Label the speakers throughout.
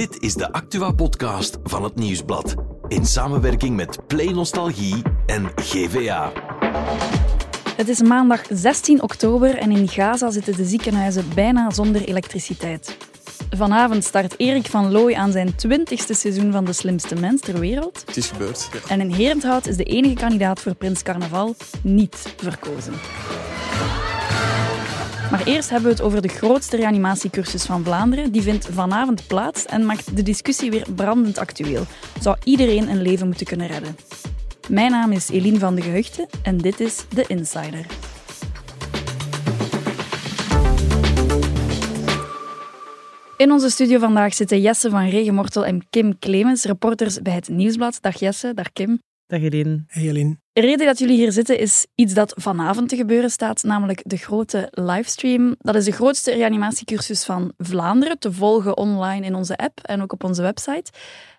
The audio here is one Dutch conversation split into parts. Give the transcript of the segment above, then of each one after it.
Speaker 1: Dit is de Actua-podcast van het Nieuwsblad. In samenwerking met Play Nostalgie en GVA.
Speaker 2: Het is maandag 16 oktober en in Gaza zitten de ziekenhuizen bijna zonder elektriciteit. Vanavond start Erik van Looy aan zijn twintigste seizoen van De Slimste Mens ter wereld.
Speaker 3: Het is gebeurd. Ja.
Speaker 2: En in Herenthout is de enige kandidaat voor Prins Carnaval niet verkozen. Maar eerst hebben we het over de grootste reanimatiecursus van Vlaanderen. Die vindt vanavond plaats en maakt de discussie weer brandend actueel. Zou iedereen een leven moeten kunnen redden? Mijn naam is Eline van de Gehuchten en dit is The Insider. In onze studio vandaag zitten Jesse van Regenmortel en Kim Clemens, reporters bij het Nieuwsblad. Dag Jesse, dag Kim.
Speaker 4: Dag Eline.
Speaker 5: Hey Eline.
Speaker 2: De reden dat jullie hier zitten is iets dat vanavond te gebeuren staat, namelijk de grote livestream. Dat is de grootste reanimatiecursus van Vlaanderen, te volgen online in onze app en ook op onze website.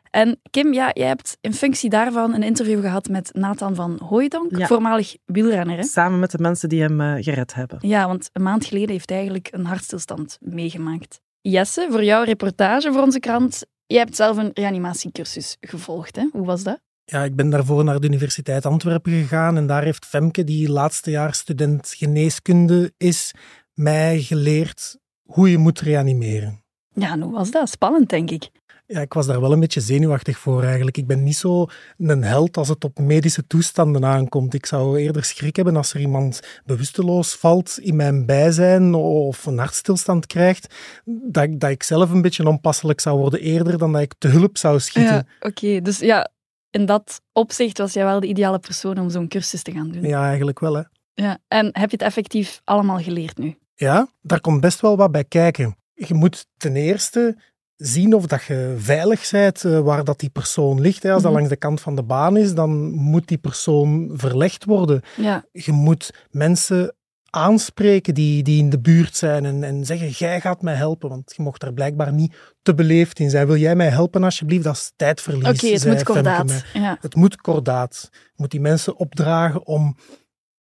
Speaker 2: En Kim, ja, jij hebt in functie daarvan een interview gehad met Nathan van Hooijdonk,
Speaker 4: Ja.
Speaker 2: voormalig wielrenner. Hè?
Speaker 4: Samen met de mensen die hem eh, gered hebben.
Speaker 2: Ja, want een maand geleden heeft hij eigenlijk een hartstilstand meegemaakt. Jesse, voor jouw reportage voor onze krant, jij hebt zelf een reanimatiecursus gevolgd. Hè? Hoe was dat?
Speaker 5: Ja, ik ben daarvoor naar de Universiteit Antwerpen gegaan en daar heeft Femke, die laatste jaar student geneeskunde is, mij geleerd hoe je moet reanimeren.
Speaker 2: Ja, en hoe was dat? Spannend, denk ik.
Speaker 5: Ja, ik was daar wel een beetje zenuwachtig voor eigenlijk. Ik ben niet zo een held als het op medische toestanden aankomt. Ik zou eerder schrik hebben als er iemand bewusteloos valt in mijn bijzijn of een hartstilstand krijgt, dat ik, dat ik zelf een beetje onpasselijk zou worden eerder dan dat ik te hulp zou schieten.
Speaker 2: Ja, oké. Dus ja, in dat opzicht was jij wel de ideale persoon om zo'n cursus te gaan doen.
Speaker 5: Ja, eigenlijk wel hè.
Speaker 2: Ja. En heb je het effectief allemaal geleerd nu?
Speaker 5: Ja, daar komt best wel wat bij kijken. Je moet ten eerste zien of dat je veilig bent eh, waar dat die persoon ligt. Als dat
Speaker 2: Mhm.
Speaker 5: langs de kant van de baan is, dan moet die persoon verlegd worden.
Speaker 2: Ja,
Speaker 5: Je moet mensen aanspreken die, die in de buurt zijn en, en zeggen, jij gaat mij helpen. Want je mocht er blijkbaar niet te beleefd in zijn. Wil jij mij helpen alsjeblieft? Dat is tijdverlies.
Speaker 2: oké, het moet kordaat. Ja.
Speaker 5: Het moet kordaat. Je moet die mensen opdragen om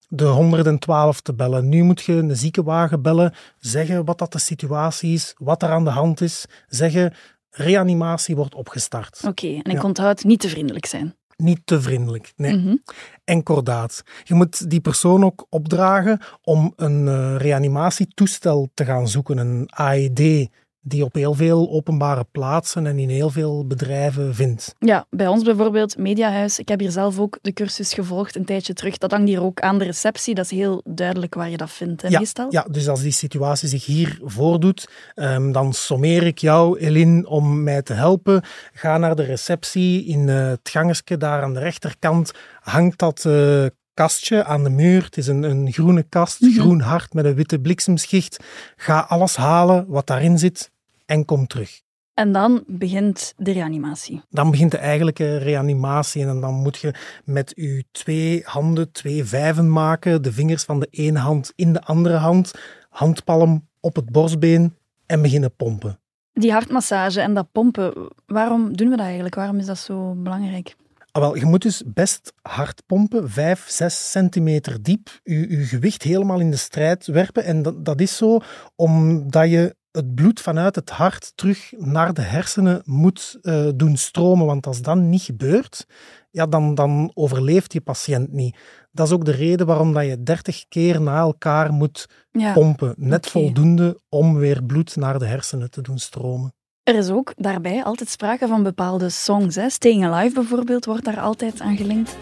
Speaker 5: de 112 te bellen. Nu moet je een ziekenwagen bellen, zeggen wat dat de situatie is, wat er aan de hand is, zeggen reanimatie wordt opgestart.
Speaker 2: Oké, en ik
Speaker 5: Ja.
Speaker 2: onthoud niet te vriendelijk zijn.
Speaker 5: Niet te vriendelijk, nee.
Speaker 2: Mhm.
Speaker 5: En kordaat. Je moet die persoon ook opdragen om een eh, reanimatietoestel te gaan zoeken, een AED, die op heel veel openbare plaatsen en in heel veel bedrijven vindt.
Speaker 2: Ja, bij ons bijvoorbeeld, Mediahuis. Ik heb hier zelf ook de cursus gevolgd een tijdje terug. Dat hangt hier ook aan de receptie. Dat is heel duidelijk waar je dat vindt, hè,
Speaker 5: Ja,
Speaker 2: meestal.
Speaker 5: Ja, dus als die situatie zich hier voordoet, ehm, dan sommeer ik jou, Eline, om mij te helpen. Ga naar de receptie in eh, het gangetje daar aan de rechterkant. Hangt dat eh, kastje aan de muur. Het is een, een groene kast,
Speaker 2: Mhm.
Speaker 5: groen hart met een witte bliksemschicht. Ga alles halen wat daarin zit en kom terug.
Speaker 2: En dan begint de reanimatie.
Speaker 5: Dan begint de eigenlijke reanimatie en dan moet je met je twee handen twee vijven maken, de vingers van de ene hand in de andere hand, handpalm op het borstbeen en beginnen pompen.
Speaker 2: Die hartmassage en dat pompen, waarom doen we dat eigenlijk? Waarom is dat zo belangrijk?
Speaker 5: Ah, wel, je moet dus best hard pompen, 5, 6 centimeter diep, je, je gewicht helemaal in de strijd werpen. En dat, dat is zo omdat je het bloed vanuit het hart terug naar de hersenen moet eh, doen stromen. Want als dat niet gebeurt, ja, dan, dan overleeft je patiënt niet. Dat is ook de reden waarom dat je 30 keer na elkaar moet
Speaker 2: Ja.
Speaker 5: pompen. Net voldoende om weer bloed naar de hersenen te doen stromen.
Speaker 2: Er is ook daarbij altijd sprake van bepaalde songs. Hè. Staying Alive bijvoorbeeld wordt daar altijd aan gelinkt.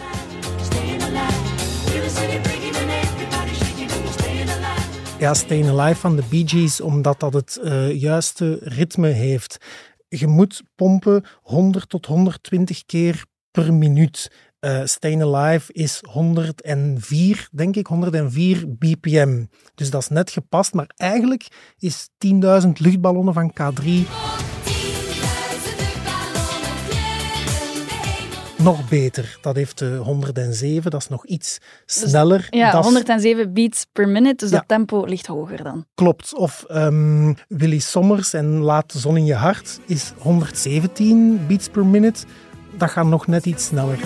Speaker 5: Ja, Stayin' Alive van de Bee Gees, omdat dat het eh, juiste ritme heeft. Je moet pompen 100 tot 120 keer per minuut. Eh Stayin' Alive is 104, denk ik, 104 bpm. Dus dat is net gepast, maar eigenlijk is 10.000 luchtballonnen van K3 nog beter. Dat heeft de 107, dat is nog iets sneller.
Speaker 2: Ja,
Speaker 5: Dat is-
Speaker 2: 107 beats per minute, dus
Speaker 5: Ja.
Speaker 2: dat tempo ligt hoger dan.
Speaker 5: Klopt. Of ehm, Willy Sommers en Laat de zon in je hart is 117 beats per minute. Dat gaat nog net iets sneller.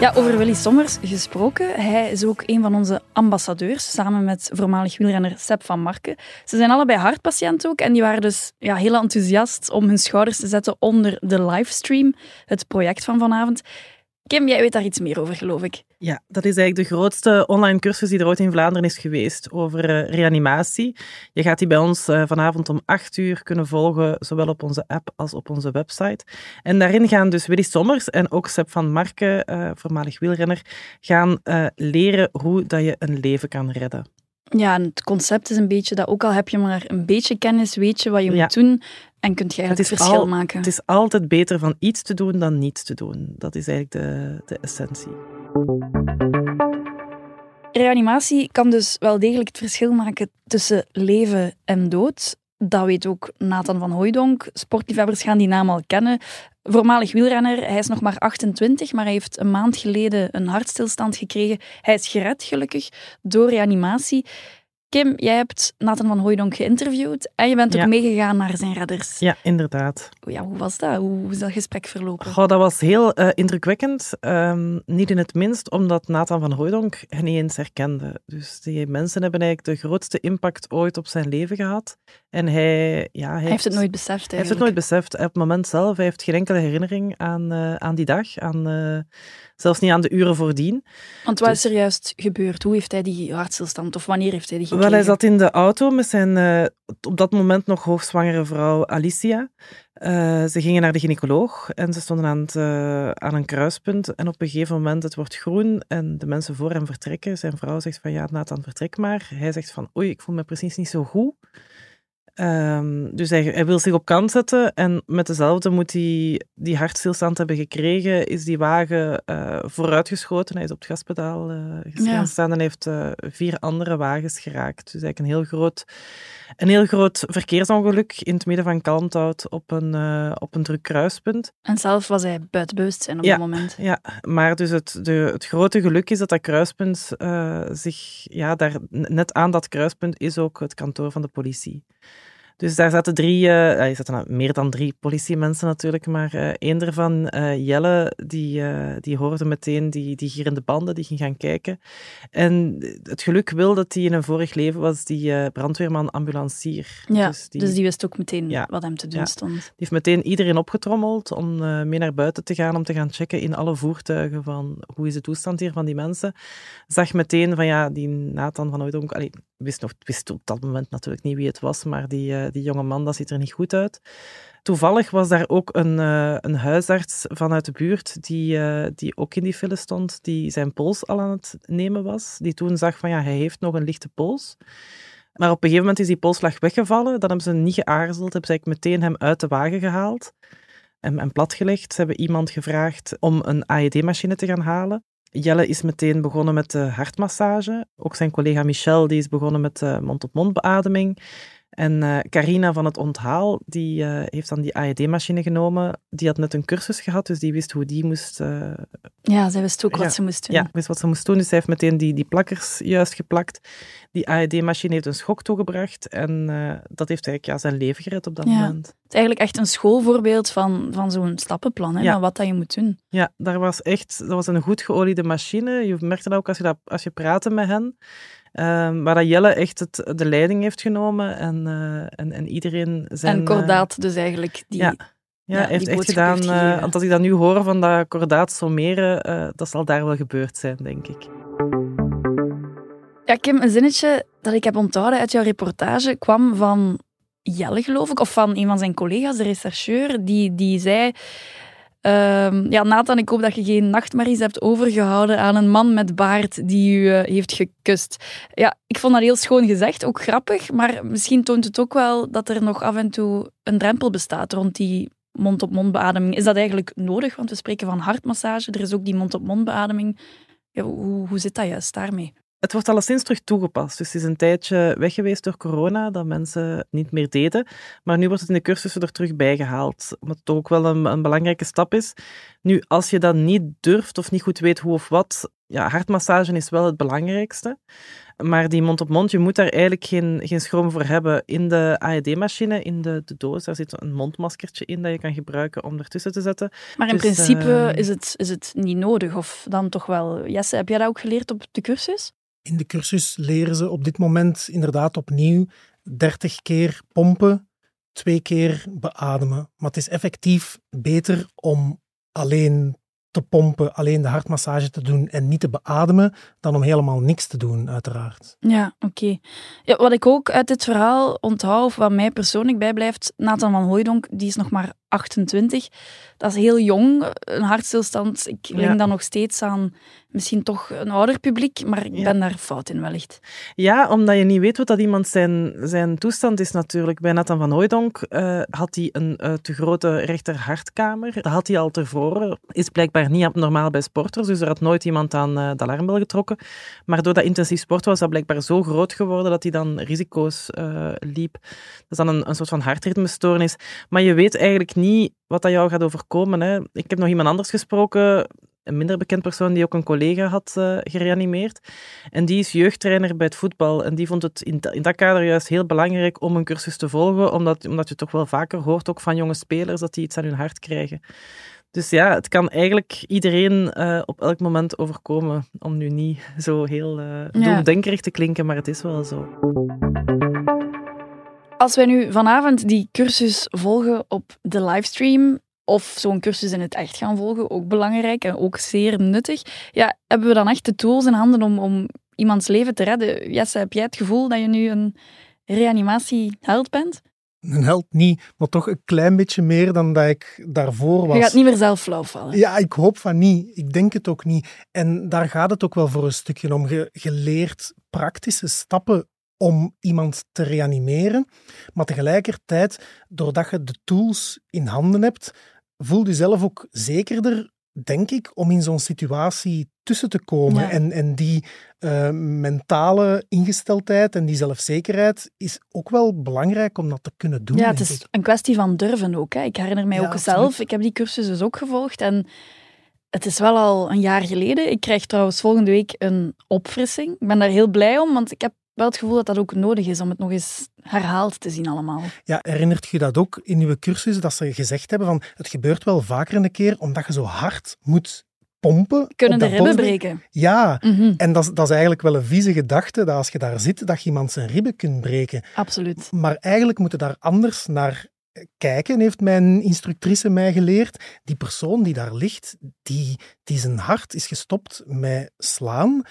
Speaker 2: Ja, over Willy Sommers gesproken. Hij is ook een van onze ambassadeurs, samen met voormalig wielrenner Sepp van Marken. Ze zijn allebei hartpatiënt ook en die waren dus ja, heel enthousiast om hun schouders te zetten onder de livestream, het project van vanavond. Kim, jij weet daar iets meer over, geloof ik.
Speaker 4: Ja, dat is eigenlijk de grootste online cursus die er ooit in Vlaanderen is geweest over uh, reanimatie. Je gaat die bij ons uh, vanavond om 8 uur kunnen volgen, zowel op onze app als op onze website. En daarin gaan dus Willy Sommers en ook Seb van Marken, uh, voormalig wielrenner, gaan leren hoe dat je een leven kan redden.
Speaker 2: Ja, en het concept is een beetje dat ook al heb je maar een beetje kennis, weet je wat je ja. moet doen en kunt je het verschil
Speaker 4: al,
Speaker 2: maken.
Speaker 4: Het is altijd beter van iets te doen dan niets te doen. Dat is eigenlijk de, de essentie.
Speaker 2: Reanimatie kan dus wel degelijk het verschil maken tussen leven en dood. Dat weet ook Nathan van Hooijdonk. Sportliefhebbers gaan die naam al kennen. Voormalig wielrenner, hij is nog maar 28, maar hij heeft een maand geleden een hartstilstand gekregen. Hij is gered, gelukkig, door reanimatie. Kim, jij hebt Nathan van Hooijdonk geïnterviewd en je bent ook
Speaker 4: Ja.
Speaker 2: meegegaan naar zijn redders.
Speaker 4: Ja, inderdaad.
Speaker 2: Ja, hoe was dat? Hoe is dat gesprek verlopen?
Speaker 4: Goh, dat was heel eh, indrukwekkend. Ehm, niet in het minst omdat Nathan van Hooijdonk hen niet eens herkende. Dus die mensen hebben eigenlijk de grootste impact ooit op zijn leven gehad. En hij, ja, hij,
Speaker 2: Hij heeft het nooit beseft
Speaker 4: Hij heeft het nooit beseft. Op het moment zelf, hij heeft geen enkele herinnering aan, eh, aan die dag. Aan, eh, zelfs niet aan de uren voordien.
Speaker 2: Want wat
Speaker 4: Dus-
Speaker 2: is er juist gebeurd? Hoe heeft hij die hartstilstand of wanneer heeft hij die gekregen?
Speaker 4: Wel, hij zat in de auto met zijn eh, op dat moment nog hoogzwangere vrouw Alicia. Eh, ze gingen naar de gynaecoloog en ze stonden aan, het, eh, aan een kruispunt. En op een gegeven moment, het wordt groen en de mensen voor hem vertrekken. Zijn vrouw zegt van, ja, Nathan, vertrek maar. Hij zegt van, oei, ik voel me precies niet zo goed. Ehm, dus hij, hij wil zich op kant zetten en met dezelfde moet hij die hartstilstand hebben gekregen, is die wagen eh, vooruitgeschoten. Hij is op het gaspedaal
Speaker 2: Ja.
Speaker 4: staan en heeft eh, vier andere wagens geraakt. Dus eigenlijk een heel groot, een heel groot verkeersongeluk in het midden van Kalmthout op een, op een druk kruispunt.
Speaker 2: En zelf was hij buiten bewustzijn op
Speaker 4: Ja.
Speaker 2: dat moment.
Speaker 4: Ja, maar dus het, de, het grote geluk is dat dat kruispunt zich, ja, daar, net aan dat kruispunt is ook het kantoor van de politie. Dus daar zaten drie, eh er zaten nou meer dan drie politiemensen natuurlijk, maar eh één daarvan, eh, Jelle, die, die hoorde meteen die, die gierende banden, die ging gaan kijken. En het geluk wil dat hij in een vorig leven was die brandweerman ambulancier.
Speaker 2: Ja,
Speaker 4: dus die,
Speaker 2: dus die wist ook meteen
Speaker 4: Ja.
Speaker 2: wat hem te doen
Speaker 4: Ja.
Speaker 2: stond.
Speaker 4: die heeft meteen iedereen opgetrommeld om mee naar buiten te gaan, om te gaan checken in alle voertuigen van hoe is de toestand hier van die mensen. Zag meteen van ja, die Nathan van Oudonk, wist, nog, wist op dat moment natuurlijk niet wie het was, maar die, eh, die jonge man, dat ziet er niet goed uit. Toevallig was daar ook een, eh, een huisarts vanuit de buurt die, eh, die ook in die file stond, die zijn pols al aan het nemen was. Die toen zag van ja, hij heeft nog een lichte pols. Maar op een gegeven moment is die polsslag weggevallen. Dan hebben ze niet geaarzeld, hebben ze eigenlijk meteen hem uit de wagen gehaald en, en platgelegd. Ze hebben iemand gevraagd om een AED-machine te gaan halen. Jelle is meteen begonnen met de hartmassage. Ook zijn collega Michel die is begonnen met mond-op-mond beademing. En eh, Carina van het onthaal, die eh, heeft dan die AED-machine genomen. Die had net een cursus gehad, dus die wist hoe die moest... eh,
Speaker 2: Ja, zij wist ook
Speaker 4: Ja.
Speaker 2: wat ze moest doen.
Speaker 4: ja, wist wat ze moest doen. Dus zij heeft meteen die, die plakkers juist geplakt. Die AED-machine heeft een schok toegebracht. En dat heeft eigenlijk ja, zijn leven gered op dat
Speaker 2: Ja.
Speaker 4: moment.
Speaker 2: Het is eigenlijk echt een schoolvoorbeeld van, van zo'n stappenplan, hè,
Speaker 4: Ja.
Speaker 2: van wat dat je moet doen.
Speaker 4: Ja, daar was echt, dat was een goed geoliede machine. Je merkte dat ook als je, dat, als je praatte met hen. Ehm waar dat Jelle echt het, de leiding heeft genomen en, eh, en, en iedereen zijn...
Speaker 2: en kordaat dus eigenlijk. Die,
Speaker 4: ja. Ja,
Speaker 2: ja,
Speaker 4: heeft echt gedaan. eh,
Speaker 2: gegeven.
Speaker 4: want als ik dat nu hoor van dat kordaat sommeren, eh, dat zal daar wel gebeurd zijn, denk ik.
Speaker 2: Ja, Kim, een zinnetje dat ik heb onthouden uit jouw reportage kwam van Jelle, geloof ik, of van een van zijn collega's, de rechercheur, die, die zei... ehm, ja, Nathan, ik hoop dat je geen nachtmerries hebt overgehouden aan een man met baard die u eh, heeft gekust. Ja, ik vond dat heel schoon gezegd, ook grappig, maar misschien toont het ook wel dat er nog af en toe een drempel bestaat rond die mond-op-mond beademing. Is dat eigenlijk nodig? Want we spreken van hartmassage, er is ook die mond-op-mond beademing. Ja, hoe, hoe zit dat juist daarmee?
Speaker 4: Het wordt alleszins terug toegepast. Dus het is een tijdje weg geweest door corona, dat mensen het niet meer deden. Maar nu wordt het in de cursussen er terug bijgehaald. Wat toch ook wel een, een belangrijke stap is. Nu, als je dat niet durft of niet goed weet hoe of wat, ja, hartmassage is wel het belangrijkste. Maar die mond-op-mond, je moet daar eigenlijk geen, geen schroom voor hebben. In de AED-machine, in de, de doos, daar zit een mondmaskertje in dat je kan gebruiken om ertussen te zetten.
Speaker 2: Maar in
Speaker 4: Dus,
Speaker 2: principe
Speaker 4: eh,
Speaker 2: is, het, is het niet nodig, of dan toch wel? Jesse, heb jij dat ook geleerd op de cursus?
Speaker 5: In de cursus leren ze op dit moment inderdaad opnieuw 30 keer pompen, twee keer beademen. Maar het is effectief beter om alleen te pompen, alleen de hartmassage te doen en niet te beademen, dan om helemaal niks te doen, uiteraard.
Speaker 2: Ja, oké. Ja, wat ik ook uit dit verhaal onthoud, of wat mij persoonlijk bijblijft, Nathan van Hooijdonk, die is nog maar 28. Dat is heel jong, een hartstilstand. Ik link
Speaker 4: Ja.
Speaker 2: dat nog steeds aan misschien toch een ouder publiek, maar ik
Speaker 4: Ja.
Speaker 2: ben daar fout in wellicht.
Speaker 4: Ja, omdat je niet weet wat dat iemand zijn, zijn toestand is natuurlijk. Bij Nathan van Hooijdonk eh, had hij een eh, te grote rechterhartkamer. Dat had hij al tevoren. Is blijkbaar niet abnormaal bij sporters, dus er had nooit iemand aan eh, de alarmbel getrokken. Maar door dat intensief sport was dat blijkbaar zo groot geworden dat hij dan risico's liep. Dat is dan een, een soort van hartritmestoornis. Maar je weet eigenlijk niet wat dat jou gaat overkomen. Hè. Ik heb nog iemand anders gesproken, een minder bekend persoon die ook een collega had eh, gereanimeerd. En die is jeugdtrainer bij het voetbal. En die vond het in, dat- in dat kader juist heel belangrijk om een cursus te volgen, omdat, omdat je toch wel vaker hoort, ook van jonge spelers, dat die iets aan hun hart krijgen. Dus ja, het kan eigenlijk iedereen eh, op elk moment overkomen, om nu niet zo heel doemdenkerig te klinken, maar het is wel zo.
Speaker 2: Als wij nu vanavond die cursus volgen op de livestream, of zo'n cursus in het echt gaan volgen, ook belangrijk en ook zeer nuttig, ja, hebben we dan echt de tools in handen om, om iemands leven te redden? Jesse, heb jij het gevoel dat je nu een reanimatieheld bent?
Speaker 5: Een held niet, maar toch een klein beetje meer dan dat ik daarvoor was.
Speaker 2: Je gaat niet meer zelf flauw vallen.
Speaker 5: Ja, ik hoop van niet. Ik denk het ook niet. En daar gaat het ook wel voor een stukje om. Je, je leert praktische stappen om iemand te reanimeren. Maar tegelijkertijd, doordat je de tools in handen hebt, voel je zelf ook zekerder, denk ik, om in zo'n situatie tussen te komen.
Speaker 2: Ja.
Speaker 5: En, en die eh, mentale ingesteldheid en die zelfzekerheid is ook wel belangrijk om dat te kunnen doen.
Speaker 2: Ja, het is
Speaker 5: ik.
Speaker 2: een kwestie van durven ook. Hè. Ik herinner mij
Speaker 5: Ja,
Speaker 2: ook
Speaker 5: absoluut.
Speaker 2: zelf, ik heb die cursus dus ook gevolgd en het is wel al een jaar geleden. Ik krijg trouwens volgende week een opfrissing. Ik ben daar heel blij om, want ik heb wel het gevoel dat dat ook nodig is om het nog eens herhaald te zien allemaal.
Speaker 5: Ja, herinnert je dat ook in uw cursus, dat ze gezegd hebben van het gebeurt wel vaker een keer omdat je zo hard moet pompen.
Speaker 2: Kunnen de ribben breken.
Speaker 5: Ja,
Speaker 2: Mhm,
Speaker 5: en dat is, dat is eigenlijk wel een vieze gedachte, dat als je daar zit, dat je iemand zijn ribben kunt breken.
Speaker 2: absoluut.
Speaker 5: Maar eigenlijk moeten daar anders naar kijken, heeft mijn instructrice mij geleerd. Die persoon die daar ligt, die, die zijn hart is gestopt met slaan,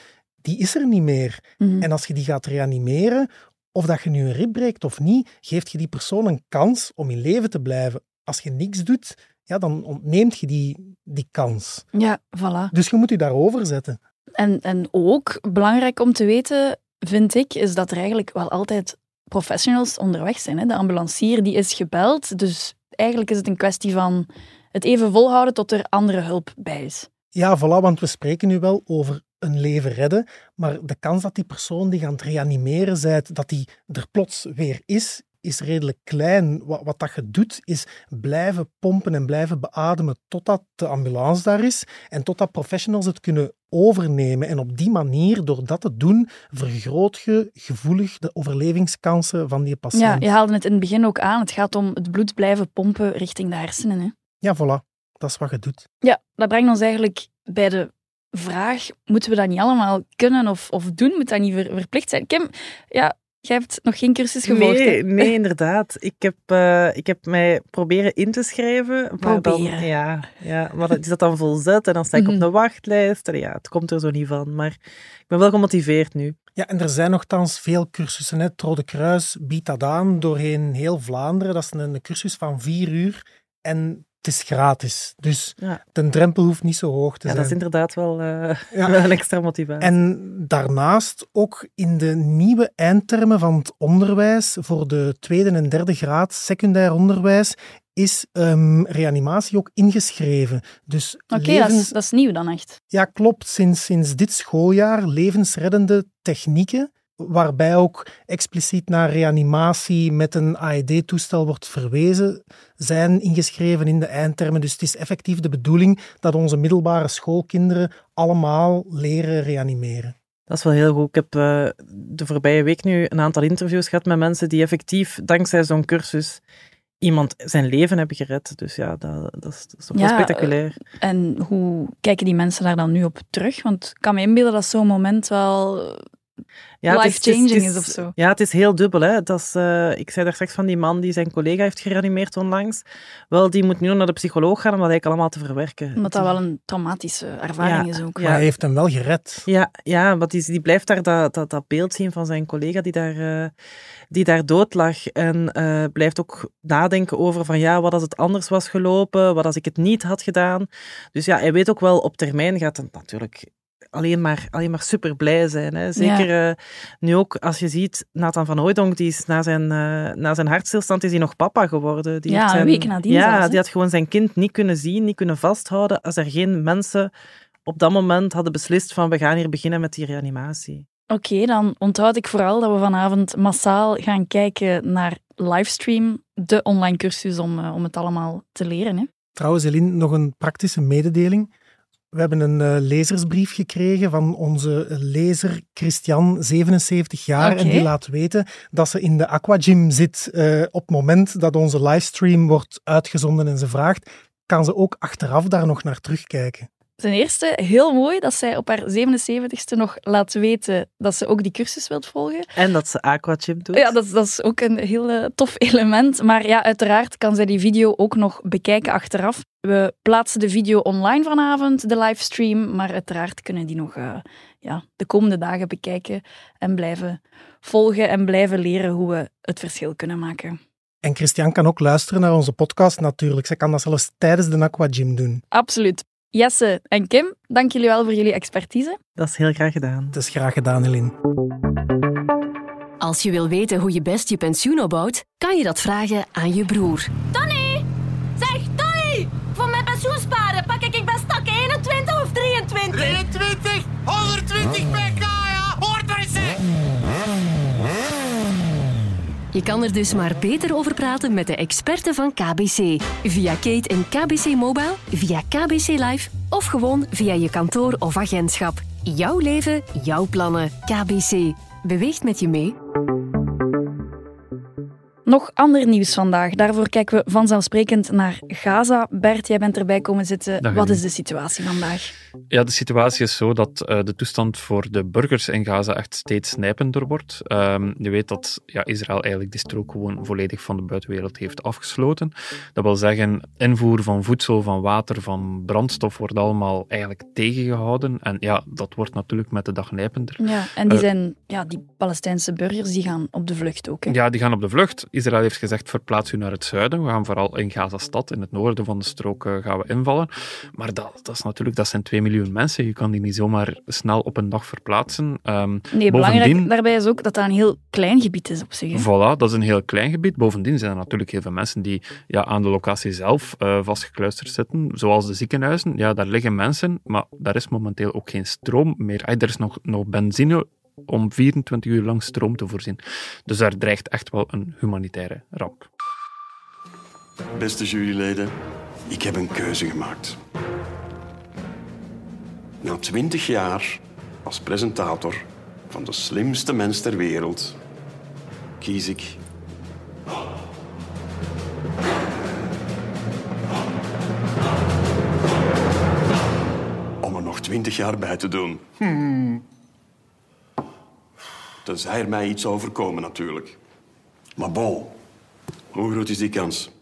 Speaker 5: die is er niet meer.
Speaker 2: Mhm.
Speaker 5: En als je die gaat reanimeren, of dat je nu een rib breekt of niet, geeft je die persoon een kans om in leven te blijven. Als je niks doet, ja, dan ontneemt je die, die kans.
Speaker 2: Ja, voilà.
Speaker 5: Dus je moet je daarover zetten.
Speaker 2: En, en ook belangrijk om te weten, vind ik, is dat er eigenlijk wel altijd professionals onderweg zijn. Hè. De ambulancier die is gebeld, dus eigenlijk is het een kwestie van het even volhouden tot er andere hulp bij is.
Speaker 5: Ja, voilà, want we spreken nu wel over een leven redden, maar de kans dat die persoon die het reanimeren zijt, dat die er plots weer is, is redelijk klein. Wat, wat dat je doet, is blijven pompen en blijven beademen totdat de ambulance daar is en totdat professionals het kunnen overnemen. En op die manier, door dat te doen, vergroot je gevoelig de overlevingskansen van die patiënt.
Speaker 2: Ja, je haalde het in het begin ook aan. Het gaat om het bloed blijven pompen richting de hersenen. Hè.
Speaker 5: ja, voilà. Dat is wat je doet.
Speaker 2: Ja, dat brengt ons eigenlijk bij de vraag, moeten we dat niet allemaal kunnen of, of doen? Moet dat niet ver- verplicht zijn? Kim, ja, jij hebt nog geen cursus gevolgd. hè?
Speaker 4: Nee, nee, inderdaad. Ik heb, eh, ik heb mij proberen in te schrijven. Maar
Speaker 2: Proberen.
Speaker 4: Dan, ja, ja, maar dat is dat dan volzet en dan sta ik
Speaker 2: Mhm.
Speaker 4: op de wachtlijst. En ja, het komt er zo niet van. Maar ik ben wel gemotiveerd nu.
Speaker 5: Ja, en er zijn nogthans veel cursussen. hè. Het Rode Kruis biedt dat aan doorheen heel Vlaanderen. Dat is een, een cursus van vier uur en het is gratis. Dus
Speaker 4: Ja.
Speaker 5: de drempel hoeft niet zo hoog te
Speaker 4: Ja,
Speaker 5: zijn.
Speaker 4: dat is inderdaad wel, eh,
Speaker 5: Ja.
Speaker 4: wel een extra motivatie.
Speaker 5: En daarnaast ook in de nieuwe eindtermen van het onderwijs voor de tweede en derde graad secundair onderwijs is ehm, reanimatie ook ingeschreven. Dus
Speaker 2: Oké, dat,
Speaker 5: levens-
Speaker 2: dat is nieuw dan echt.
Speaker 5: Ja, klopt. Sinds, sinds dit schooljaar levensreddende technieken waarbij ook expliciet naar reanimatie met een AED-toestel wordt verwezen, zijn ingeschreven in de eindtermen. Dus het is effectief de bedoeling dat onze middelbare schoolkinderen allemaal leren reanimeren.
Speaker 4: Dat is wel heel goed. Ik heb uh, de voorbije week nu een aantal interviews gehad met mensen die effectief dankzij zo'n cursus iemand zijn leven hebben gered. Dus ja, dat, dat, is, dat is toch wel spectaculair.
Speaker 2: En hoe kijken die mensen daar dan nu op terug? Want ik kan me inbeelden dat zo'n moment wel ja, life-changing is, is, of zo.
Speaker 4: Ja, het is heel dubbel. Hè. Dat is, uh, ik zei daar straks van die man die zijn collega heeft gereanimeerd onlangs. Wel, die moet nu naar de psycholoog gaan om dat eigenlijk allemaal te verwerken.
Speaker 2: Omdat dat wel een traumatische ervaring is ook.
Speaker 5: Ja. hij heeft hem wel gered.
Speaker 4: Ja, ja want die, die blijft daar dat, dat, dat beeld zien van zijn collega die daar, uh, die daar dood lag. En uh, blijft ook nadenken over van ja, wat als het anders was gelopen? Wat als ik het niet had gedaan? Dus ja, hij weet ook wel, op termijn gaat het natuurlijk alleen maar, alleen maar super blij zijn. Hè. Zeker uh, nu ook als je ziet, Nathan van Hooydonk, die is na zijn, uh, na zijn hartstilstand is hij nog papa geworden. Die
Speaker 2: ja,
Speaker 4: zijn,
Speaker 2: een week nadien
Speaker 4: Ja,
Speaker 2: zelfs,
Speaker 4: die had gewoon zijn kind niet kunnen zien, niet kunnen vasthouden als er geen mensen op dat moment hadden beslist van we gaan hier beginnen met die reanimatie.
Speaker 2: Oké, okay, dan onthoud ik vooral dat we vanavond massaal gaan kijken naar livestream, de online cursus om, uh, om het allemaal te leren. Hè.
Speaker 5: Trouwens, Eline, nog een praktische mededeling. We hebben een uh, lezersbrief gekregen van onze lezer Christian, 77 jaar.
Speaker 2: Okay.
Speaker 5: En die laat weten dat ze in de Aquagym zit uh, op het moment dat onze livestream wordt uitgezonden. En ze vraagt, kan ze ook achteraf daar nog naar terugkijken?
Speaker 2: Ten eerste, heel mooi dat zij op haar 77ste nog laat weten dat ze ook die cursus wilt volgen.
Speaker 4: En dat ze Aquagym doet.
Speaker 2: Ja, dat, dat is ook een heel uh, tof element. Maar ja, uiteraard kan zij die video ook nog bekijken achteraf. We plaatsen de video online vanavond, de livestream. Maar uiteraard kunnen die nog uh, ja, de komende dagen bekijken en blijven volgen en blijven leren hoe we het verschil kunnen maken.
Speaker 5: En Christian kan ook luisteren naar onze podcast natuurlijk. Zij kan dat zelfs tijdens de Aquagym doen.
Speaker 2: Absoluut. Jesse en Kim, dank jullie wel voor jullie expertise.
Speaker 4: Dat is heel graag gedaan.
Speaker 5: Dat is graag gedaan, Eline.
Speaker 3: Als je wil weten hoe je best je pensioen opbouwt, kan je dat vragen aan je broer.
Speaker 6: Tony! Zeg, Tony! Voor mijn pensioen sparen pak ik best stak 21 of 23?
Speaker 7: 23! 120 pk, ja! Hoort er eens,
Speaker 3: Je kan er dus maar beter over praten met de experten van KBC. Via Kate en KBC Mobile, via KBC Live of gewoon via je kantoor of agentschap. Jouw leven, jouw plannen. KBC. Beweegt met je mee.
Speaker 2: Nog ander nieuws vandaag. Daarvoor kijken we vanzelfsprekend naar Gaza. Bert, jij bent erbij komen zitten.
Speaker 8: Dag,
Speaker 2: Wat is de situatie vandaag?
Speaker 8: Ja, de situatie is zo dat uh, de toestand voor de burgers in Gaza echt steeds nijpender wordt. Um, je weet dat ja, Israël eigenlijk die strook gewoon volledig van de buitenwereld heeft afgesloten. Dat wil zeggen, invoer van voedsel, van water, van brandstof wordt allemaal eigenlijk tegengehouden. En ja, dat wordt natuurlijk met de dag nijpender.
Speaker 2: Ja, en die, zijn, ja, die Palestijnse burgers die gaan op de vlucht ook. Hè?
Speaker 8: Ja, die gaan op de vlucht. Israël heeft gezegd, verplaats u naar het zuiden. We gaan vooral in Gaza-stad, in het noorden van de strook, uh, gaan we invallen. Maar dat, dat, is natuurlijk, dat zijn 2 miljoen mensen. Je kan die niet zomaar snel op een dag verplaatsen. Um,
Speaker 2: nee, belangrijk daarbij is ook dat dat een heel klein gebied is op zich. Hè?
Speaker 8: Voilà, dat is een heel klein gebied. Bovendien zijn er natuurlijk heel veel mensen die ja, aan de locatie zelf uh, vastgekluisterd zitten, zoals de ziekenhuizen. Ja, daar liggen mensen, maar daar is momenteel ook geen stroom meer. Er is nog, nog benzine om 24 uur lang stroom te voorzien. Dus daar dreigt echt wel een humanitaire ramp.
Speaker 9: Beste juryleden, ik heb een keuze gemaakt. Na 20 jaar als presentator van de slimste mens ter wereld kies ik. om er nog 20 jaar bij te doen. Hmm. Tenzij er mij iets overkomen, natuurlijk. Maar bon, hoe groot is die kans?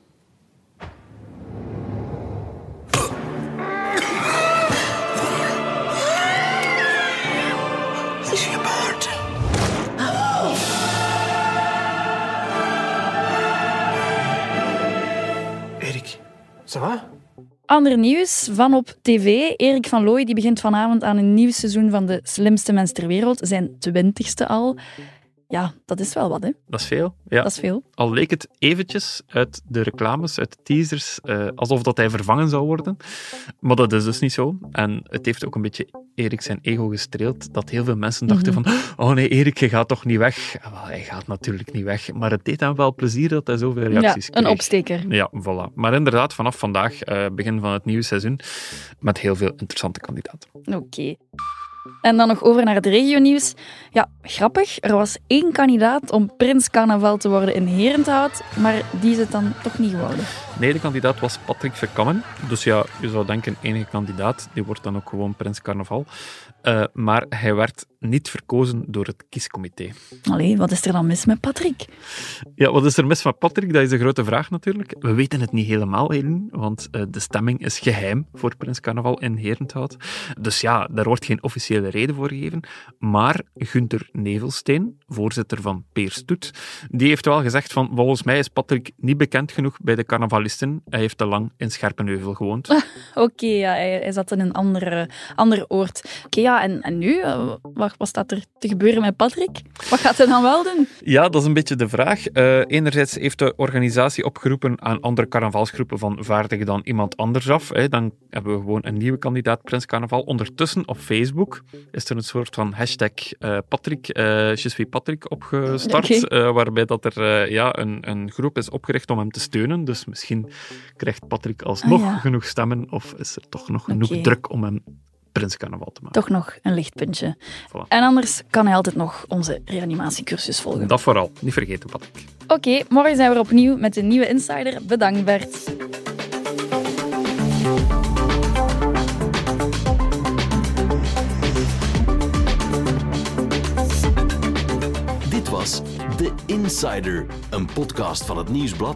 Speaker 2: Ander nieuws van op tv. Erik van Looy die begint vanavond aan een nieuw seizoen van De Slimste Mens ter Wereld, zijn twintigste al. Ja, dat is wel wat, hè?
Speaker 8: Dat is veel. Ja.
Speaker 2: Dat is veel.
Speaker 8: Al leek het eventjes uit de reclames, uit de teasers, uh, alsof dat hij vervangen zou worden. Maar dat is dus niet zo. En het heeft ook een beetje Erik zijn ego gestreeld, dat heel veel mensen dachten
Speaker 2: Mhm.
Speaker 8: van oh nee, Erik, je gaat toch niet weg? Wel, hij gaat natuurlijk niet weg. Maar het deed hem wel plezier dat hij zoveel reacties
Speaker 2: ja, een
Speaker 8: kreeg.
Speaker 2: opsteker.
Speaker 8: Ja, voilà. Maar inderdaad, vanaf vandaag, eh, begin van het nieuwe seizoen, met heel veel interessante kandidaten.
Speaker 2: Oké. En dan nog over naar het regionieuws. Ja, grappig. Er was één kandidaat om prins carnaval te worden in Herenthout, maar die is het dan toch niet geworden.
Speaker 8: Nee, de kandidaat was Patrick Verkammen. Dus ja, je zou denken, enige kandidaat, die wordt dan ook gewoon prins carnaval. Uh, maar hij werd niet verkozen door het kiescomité.
Speaker 2: Allee, wat is er dan mis met Patrick?
Speaker 8: Ja, wat is er mis met Patrick? Dat is de grote vraag natuurlijk. We weten het niet helemaal, Eileen, want uh, de stemming is geheim voor Prins Carnaval in Herenthout. Dus ja, daar wordt geen officiële reden voor gegeven. Maar Gunther Nevelsteen, voorzitter van Peerstoet, die heeft wel gezegd van volgens mij is Patrick niet bekend genoeg bij de carnavalisten. Hij heeft te lang in Scherpenheuvel gewoond.
Speaker 2: Oké, okay, ja, hij, hij, zat in een andere, andere oord. Oké, okay, ja, en, en nu? Uh, wat, wat staat er te gebeuren met Patrick? Wat gaat hij dan wel doen?
Speaker 8: Ja, dat is een beetje de vraag. Uh, enerzijds heeft de organisatie opgeroepen aan andere carnavalsgroepen van vaardig dan iemand anders af. Hè. Dan hebben we gewoon een nieuwe kandidaat Prins Carnaval. Ondertussen op Facebook is er een soort van hashtag uh, Patrick, uh, Je suis Patrick opgestart, okay. waarbij dat er ja, een, een groep is opgericht om hem te steunen. Dus misschien krijgt Patrick alsnog
Speaker 2: Ah, ja.
Speaker 8: genoeg stemmen of is er toch nog genoeg druk om hem Prins Carnaval te maken.
Speaker 2: Toch nog een lichtpuntje.
Speaker 8: Voilà.
Speaker 2: En anders kan hij altijd nog onze reanimatiecursus volgen.
Speaker 8: Dat vooral. Niet vergeten, Patrick.
Speaker 2: Oké, morgen zijn we er opnieuw met een nieuwe Insider. Bedankt, Bert.
Speaker 1: Dit was The Insider, een podcast van het Nieuwsblad